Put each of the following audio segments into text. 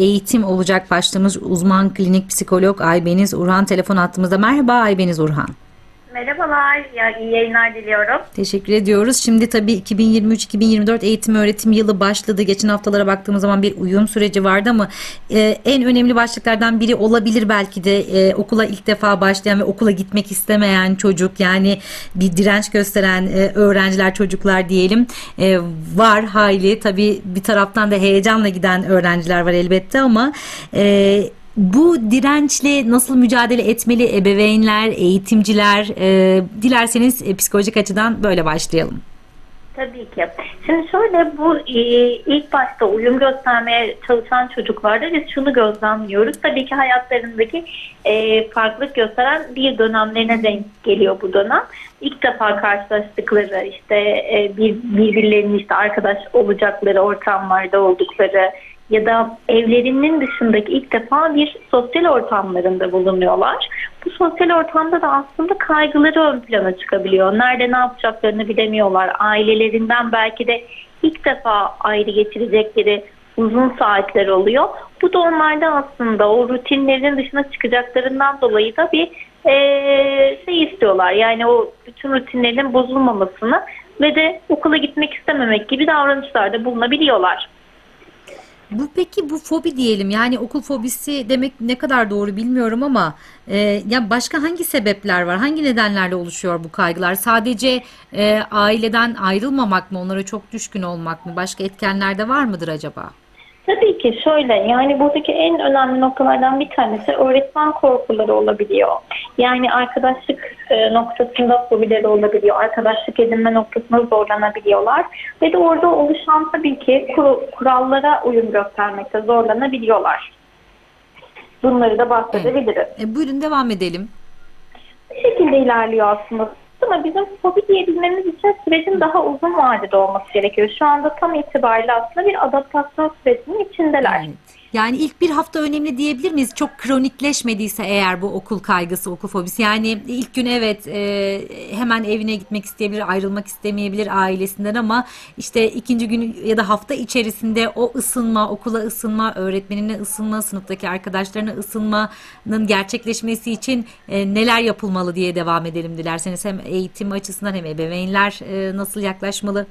eğitim olacak başlığımız uzman klinik psikolog Aybeniz Urhan telefon attığımızda. Merhaba Aybeniz Urhan. Merhabalar, ya iyi yayınlar diliyorum. Teşekkür ediyoruz. Şimdi tabii 2023-2024 eğitim öğretim yılı başladı. Geçen haftalara baktığımız zaman bir uyum süreci vardı ama e, en önemli başlıklardan biri olabilir belki de e, okula ilk defa başlayan ve okula gitmek istemeyen çocuk yani bir direnç gösteren e, öğrenciler çocuklar diyelim e, var hayli. Tabii bir taraftan da heyecanla giden öğrenciler var elbette ama e, bu dirençle nasıl mücadele etmeli ebeveynler, eğitimciler? E, dilerseniz e, psikolojik açıdan böyle başlayalım. Tabii ki. Şimdi şöyle bu e, ilk başta uyum göstermeye çalışan çocuklarda biz şunu gözlemliyoruz. Tabii ki hayatlarındaki e, farklılık gösteren bir dönemlerine denk geliyor bu dönem. İlk defa karşılaştıkları işte e, bir, birbirlerinin işte arkadaş olacakları ortamlarda oldukları ya da evlerinin dışındaki ilk defa bir sosyal ortamlarında bulunuyorlar. Bu sosyal ortamda da aslında kaygıları ön plana çıkabiliyor. Nerede ne yapacaklarını bilemiyorlar. Ailelerinden belki de ilk defa ayrı getirecekleri uzun saatler oluyor. Bu da onlarda aslında o rutinlerin dışına çıkacaklarından dolayı da bir e, şey istiyorlar. Yani o bütün rutinlerin bozulmamasını ve de okula gitmek istememek gibi davranışlarda bulunabiliyorlar. Bu peki bu fobi diyelim yani okul fobisi demek ne kadar doğru bilmiyorum ama e, ya başka hangi sebepler var? Hangi nedenlerle oluşuyor bu kaygılar? Sadece e, aileden ayrılmamak mı? Onlara çok düşkün olmak mı? Başka etkenler de var mıdır acaba? Tabii ki şöyle yani buradaki en önemli noktalardan bir tanesi öğretmen korkuları olabiliyor. Yani arkadaşlık e, noktasında fobileri olabiliyor. Arkadaşlık edinme noktasında zorlanabiliyorlar. Ve de orada oluşan tabii ki kur, kurallara uyum göstermekte zorlanabiliyorlar. Bunları da bahsedebiliriz. Evet. E, buyurun devam edelim. Bu şekilde ilerliyor aslında ama bizim fobi diyebilmemiz için sürecin daha uzun vadede olması gerekiyor. Şu anda tam itibariyle aslında bir adaptasyon sürecinin içindeler. Evet. Yani ilk bir hafta önemli diyebilir miyiz? Çok kronikleşmediyse eğer bu okul kaygısı, okul fobisi. Yani ilk gün evet e, hemen evine gitmek isteyebilir, ayrılmak istemeyebilir ailesinden ama işte ikinci gün ya da hafta içerisinde o ısınma, okula ısınma, öğretmenine ısınma, sınıftaki arkadaşlarına ısınmanın gerçekleşmesi için e, neler yapılmalı diye devam edelim dilerseniz. Hem eğitim açısından hem ebeveynler e, nasıl yaklaşmalı?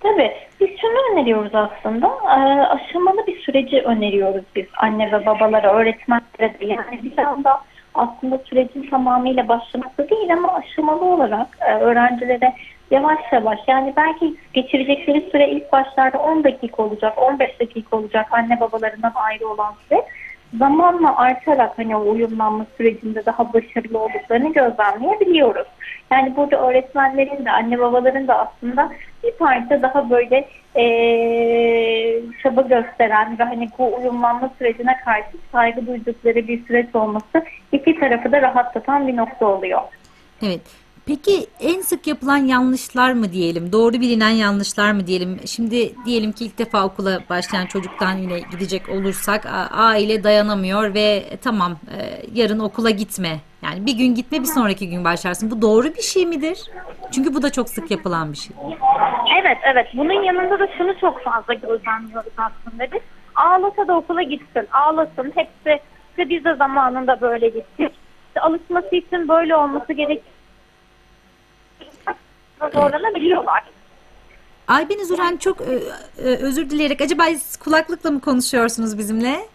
Tabii. Biz şunu öneriyoruz aslında. E, aşamalı bir süreci öneriyoruz biz anne ve babalara, öğretmenlere de. Yani bir anda aslında sürecin tamamıyla başlamakta değil ama aşamalı olarak e, öğrencilere yavaş yavaş yani belki geçirecekleri süre ilk başlarda 10 dakika olacak, 15 dakika olacak anne babalarından ayrı olan süre zamanla artarak hani o uyumlanma sürecinde daha başarılı olduklarını gözlemleyebiliyoruz. Yani burada öğretmenlerin de anne babaların da aslında bir parça daha böyle ee, çaba gösteren ve hani bu uyumlanma sürecine karşı saygı duydukları bir süreç olması iki tarafı da rahatlatan bir nokta oluyor. Evet. Peki en sık yapılan yanlışlar mı diyelim? Doğru bilinen yanlışlar mı diyelim? Şimdi diyelim ki ilk defa okula başlayan çocuktan yine gidecek olursak aile dayanamıyor ve e, tamam e, yarın okula gitme. Yani bir gün gitme bir sonraki gün başlarsın. Bu doğru bir şey midir? Çünkü bu da çok sık yapılan bir şey. Evet evet. Bunun yanında da şunu çok fazla gözlemliyoruz aslında biz. Ağlasa da okula gitsin. Ağlasın. Hepsi işte biz de zamanında böyle gittik. İşte alışması için böyle olması gerekiyor zorlanabiliyorlar. Aybeniz Uran çok e, e, özür dileyerek acaba kulaklıkla mı konuşuyorsunuz bizimle?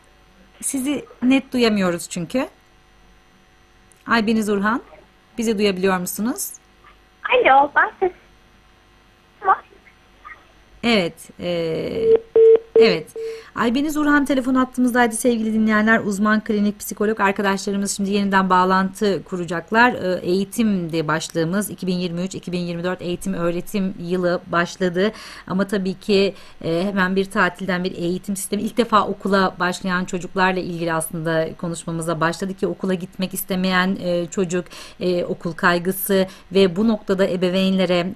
Sizi net duyamıyoruz çünkü. Aybeniz Urhan bizi duyabiliyor musunuz? Alo ben ses Evet. E, Evet. Aybeniz Urhan telefon attığımızdaydı sevgili dinleyenler. Uzman klinik psikolog arkadaşlarımız şimdi yeniden bağlantı kuracaklar. Ee, eğitimdi başlığımız. 2023-2024 eğitim öğretim yılı başladı. Ama tabii ki e, hemen bir tatilden bir eğitim sistemi. ilk defa okula başlayan çocuklarla ilgili aslında konuşmamıza başladı ki okula gitmek istemeyen e, çocuk, e, okul kaygısı ve bu noktada ebeveynlere,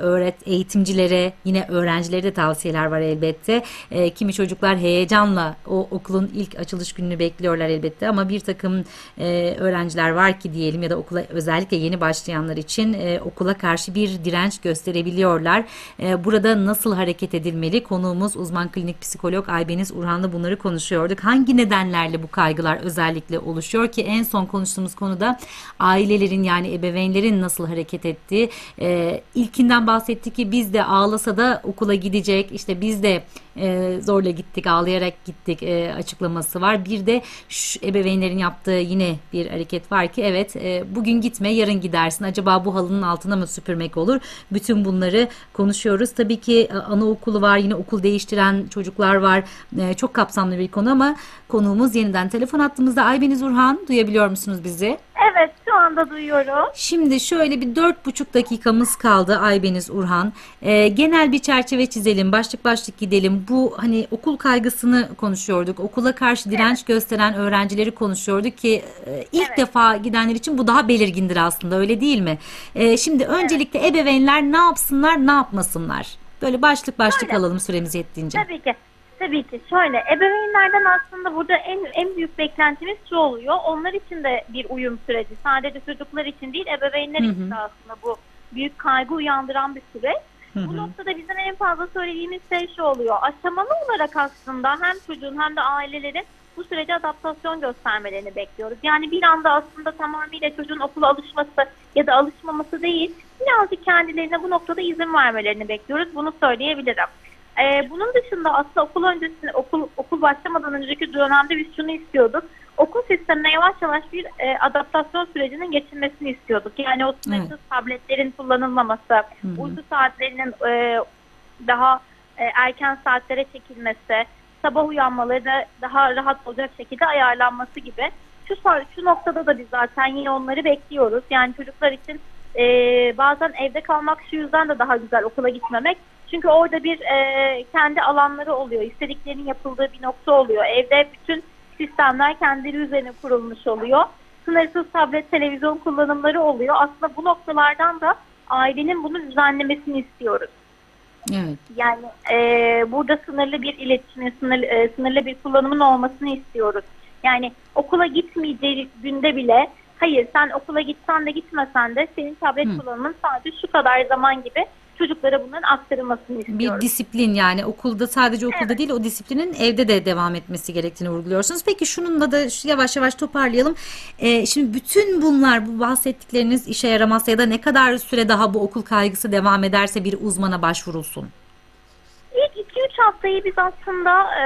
öğret eğitimcilere, yine öğrencilere de tavsiyeler var elbette. E, Kimi çocuklar heyecanla o okulun ilk açılış gününü bekliyorlar elbette ama bir takım e, öğrenciler var ki diyelim ya da okula özellikle yeni başlayanlar için e, okula karşı bir direnç gösterebiliyorlar. E, burada nasıl hareket edilmeli? Konuğumuz uzman klinik psikolog Aybeniz Urhan'la bunları konuşuyorduk. Hangi nedenlerle bu kaygılar özellikle oluşuyor ki en son konuştuğumuz konuda ailelerin yani ebeveynlerin nasıl hareket ettiği e, ilkinden bahsetti ki biz de ağlasa da okula gidecek işte biz de e, zorla gittik ağlayarak gittik e, açıklaması var. Bir de şu ebeveynlerin yaptığı yine bir hareket var ki evet e, bugün gitme yarın gidersin acaba bu halının altına mı süpürmek olur? Bütün bunları konuşuyoruz. Tabii ki e, anaokulu var yine okul değiştiren çocuklar var. E, çok kapsamlı bir konu ama konuğumuz yeniden telefon attığımızda Aybeniz Urhan duyabiliyor musunuz bizi? Evet anda duyuyorum. Şimdi şöyle bir dört buçuk dakikamız kaldı Aybeniz Urhan. Ee, genel bir çerçeve çizelim, başlık başlık gidelim. Bu hani okul kaygısını konuşuyorduk. Okula karşı direnç gösteren öğrencileri konuşuyorduk ki e, ilk Evet. defa gidenler için bu daha belirgindir aslında öyle değil mi? Ee, şimdi öncelikle ebeveynler ne yapsınlar, ne yapmasınlar? Böyle başlık başlık Öyle. alalım süremiz yettiğince. Tabii ki. Tabii ki. Şöyle ebeveynlerden aslında burada en en büyük beklentimiz şu oluyor. Onlar için de bir uyum süreci. Sadece çocuklar için değil ebeveynler Hı hı. için de aslında bu büyük kaygı uyandıran bir süreç. Hı Bu noktada bizim en fazla söylediğimiz şey şu oluyor. Aşamalı olarak aslında hem çocuğun hem de ailelerin bu sürece adaptasyon göstermelerini bekliyoruz. Yani bir anda aslında tamamıyla çocuğun okula alışması ya da alışmaması değil, birazcık kendilerine bu noktada izin vermelerini bekliyoruz. Bunu söyleyebilirim. Ee, bunun dışında aslında okul öncesinde, okul, okul başlamadan önceki dönemde biz şunu istiyorduk. Okul sistemine yavaş yavaş bir e, adaptasyon sürecinin geçilmesini istiyorduk. Yani o sınırsız tabletlerin kullanılmaması, hı. uyku saatlerinin e, daha e, erken saatlere çekilmesi, sabah uyanmaları da daha rahat olacak şekilde ayarlanması gibi. Şu, şu noktada da biz zaten yine onları bekliyoruz. Yani çocuklar için e, bazen evde kalmak şu yüzden de daha güzel okula gitmemek. Çünkü orada bir e, kendi alanları oluyor. istediklerinin yapıldığı bir nokta oluyor. Evde bütün sistemler kendileri üzerine kurulmuş oluyor. Sınırsız tablet, televizyon kullanımları oluyor. Aslında bu noktalardan da ailenin bunu düzenlemesini istiyoruz. Evet. Yani e, burada sınırlı bir iletişimin, sınırlı, e, sınırlı bir kullanımın olmasını istiyoruz. Yani okula gitmeyeceği günde bile hayır sen okula gitsen de gitmesen de senin tablet Hı. kullanımın sadece şu kadar zaman gibi çocuklara bunların aktarılmasını Bir istiyoruz. disiplin yani okulda sadece okulda Evet. değil o disiplinin evde de devam etmesi gerektiğini vurguluyorsunuz. Peki şununla da yavaş yavaş toparlayalım. Ee, şimdi bütün bunlar bu bahsettikleriniz işe yaramazsa ya da ne kadar süre daha bu okul kaygısı devam ederse bir uzmana başvurulsun. İlk 2-3 haftayı biz aslında e,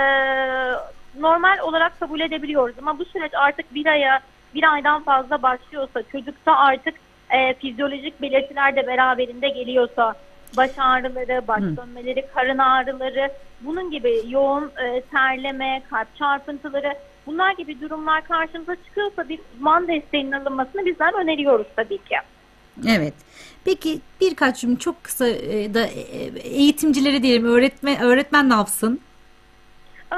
normal olarak kabul edebiliyoruz ama bu süreç artık bir aya bir aydan fazla başlıyorsa çocukta artık e, fizyolojik belirtiler de beraberinde geliyorsa baş ağrıları, baş dönmeleri, karın ağrıları bunun gibi yoğun e, terleme, kalp çarpıntıları bunlar gibi durumlar karşımıza çıkıyorsa bir uzman desteğinin alınmasını bizler öneriyoruz tabii ki. Evet. Peki birkaç cümle çok kısa e, da e, eğitimcileri diyelim öğretmen öğretmen ne yapsın?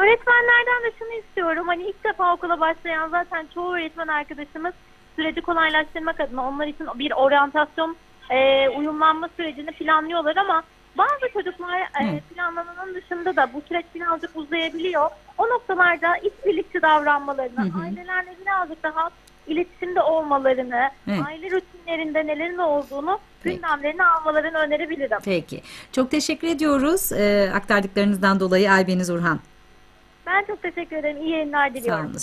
Öğretmenlerden de şunu istiyorum. Hani ilk defa okula başlayan zaten çoğu öğretmen arkadaşımız süreci kolaylaştırmak adına onlar için bir oryantasyon e, uyumlanma sürecini planlıyorlar ama bazı çocuklar e, planlananın dışında da bu süreç birazcık uzayabiliyor. O noktalarda işbirlikçi davranmalarını, Hı hı. ailelerle birazcık daha iletişimde olmalarını, Evet. aile rutinlerinde nelerin olduğunu Peki. gündemlerine almalarını önerebilirim. Peki. Çok teşekkür ediyoruz e, aktardıklarınızdan dolayı Aybeniz Urhan. Ben çok teşekkür ederim. İyi yayınlar diliyorum. Sağ olun.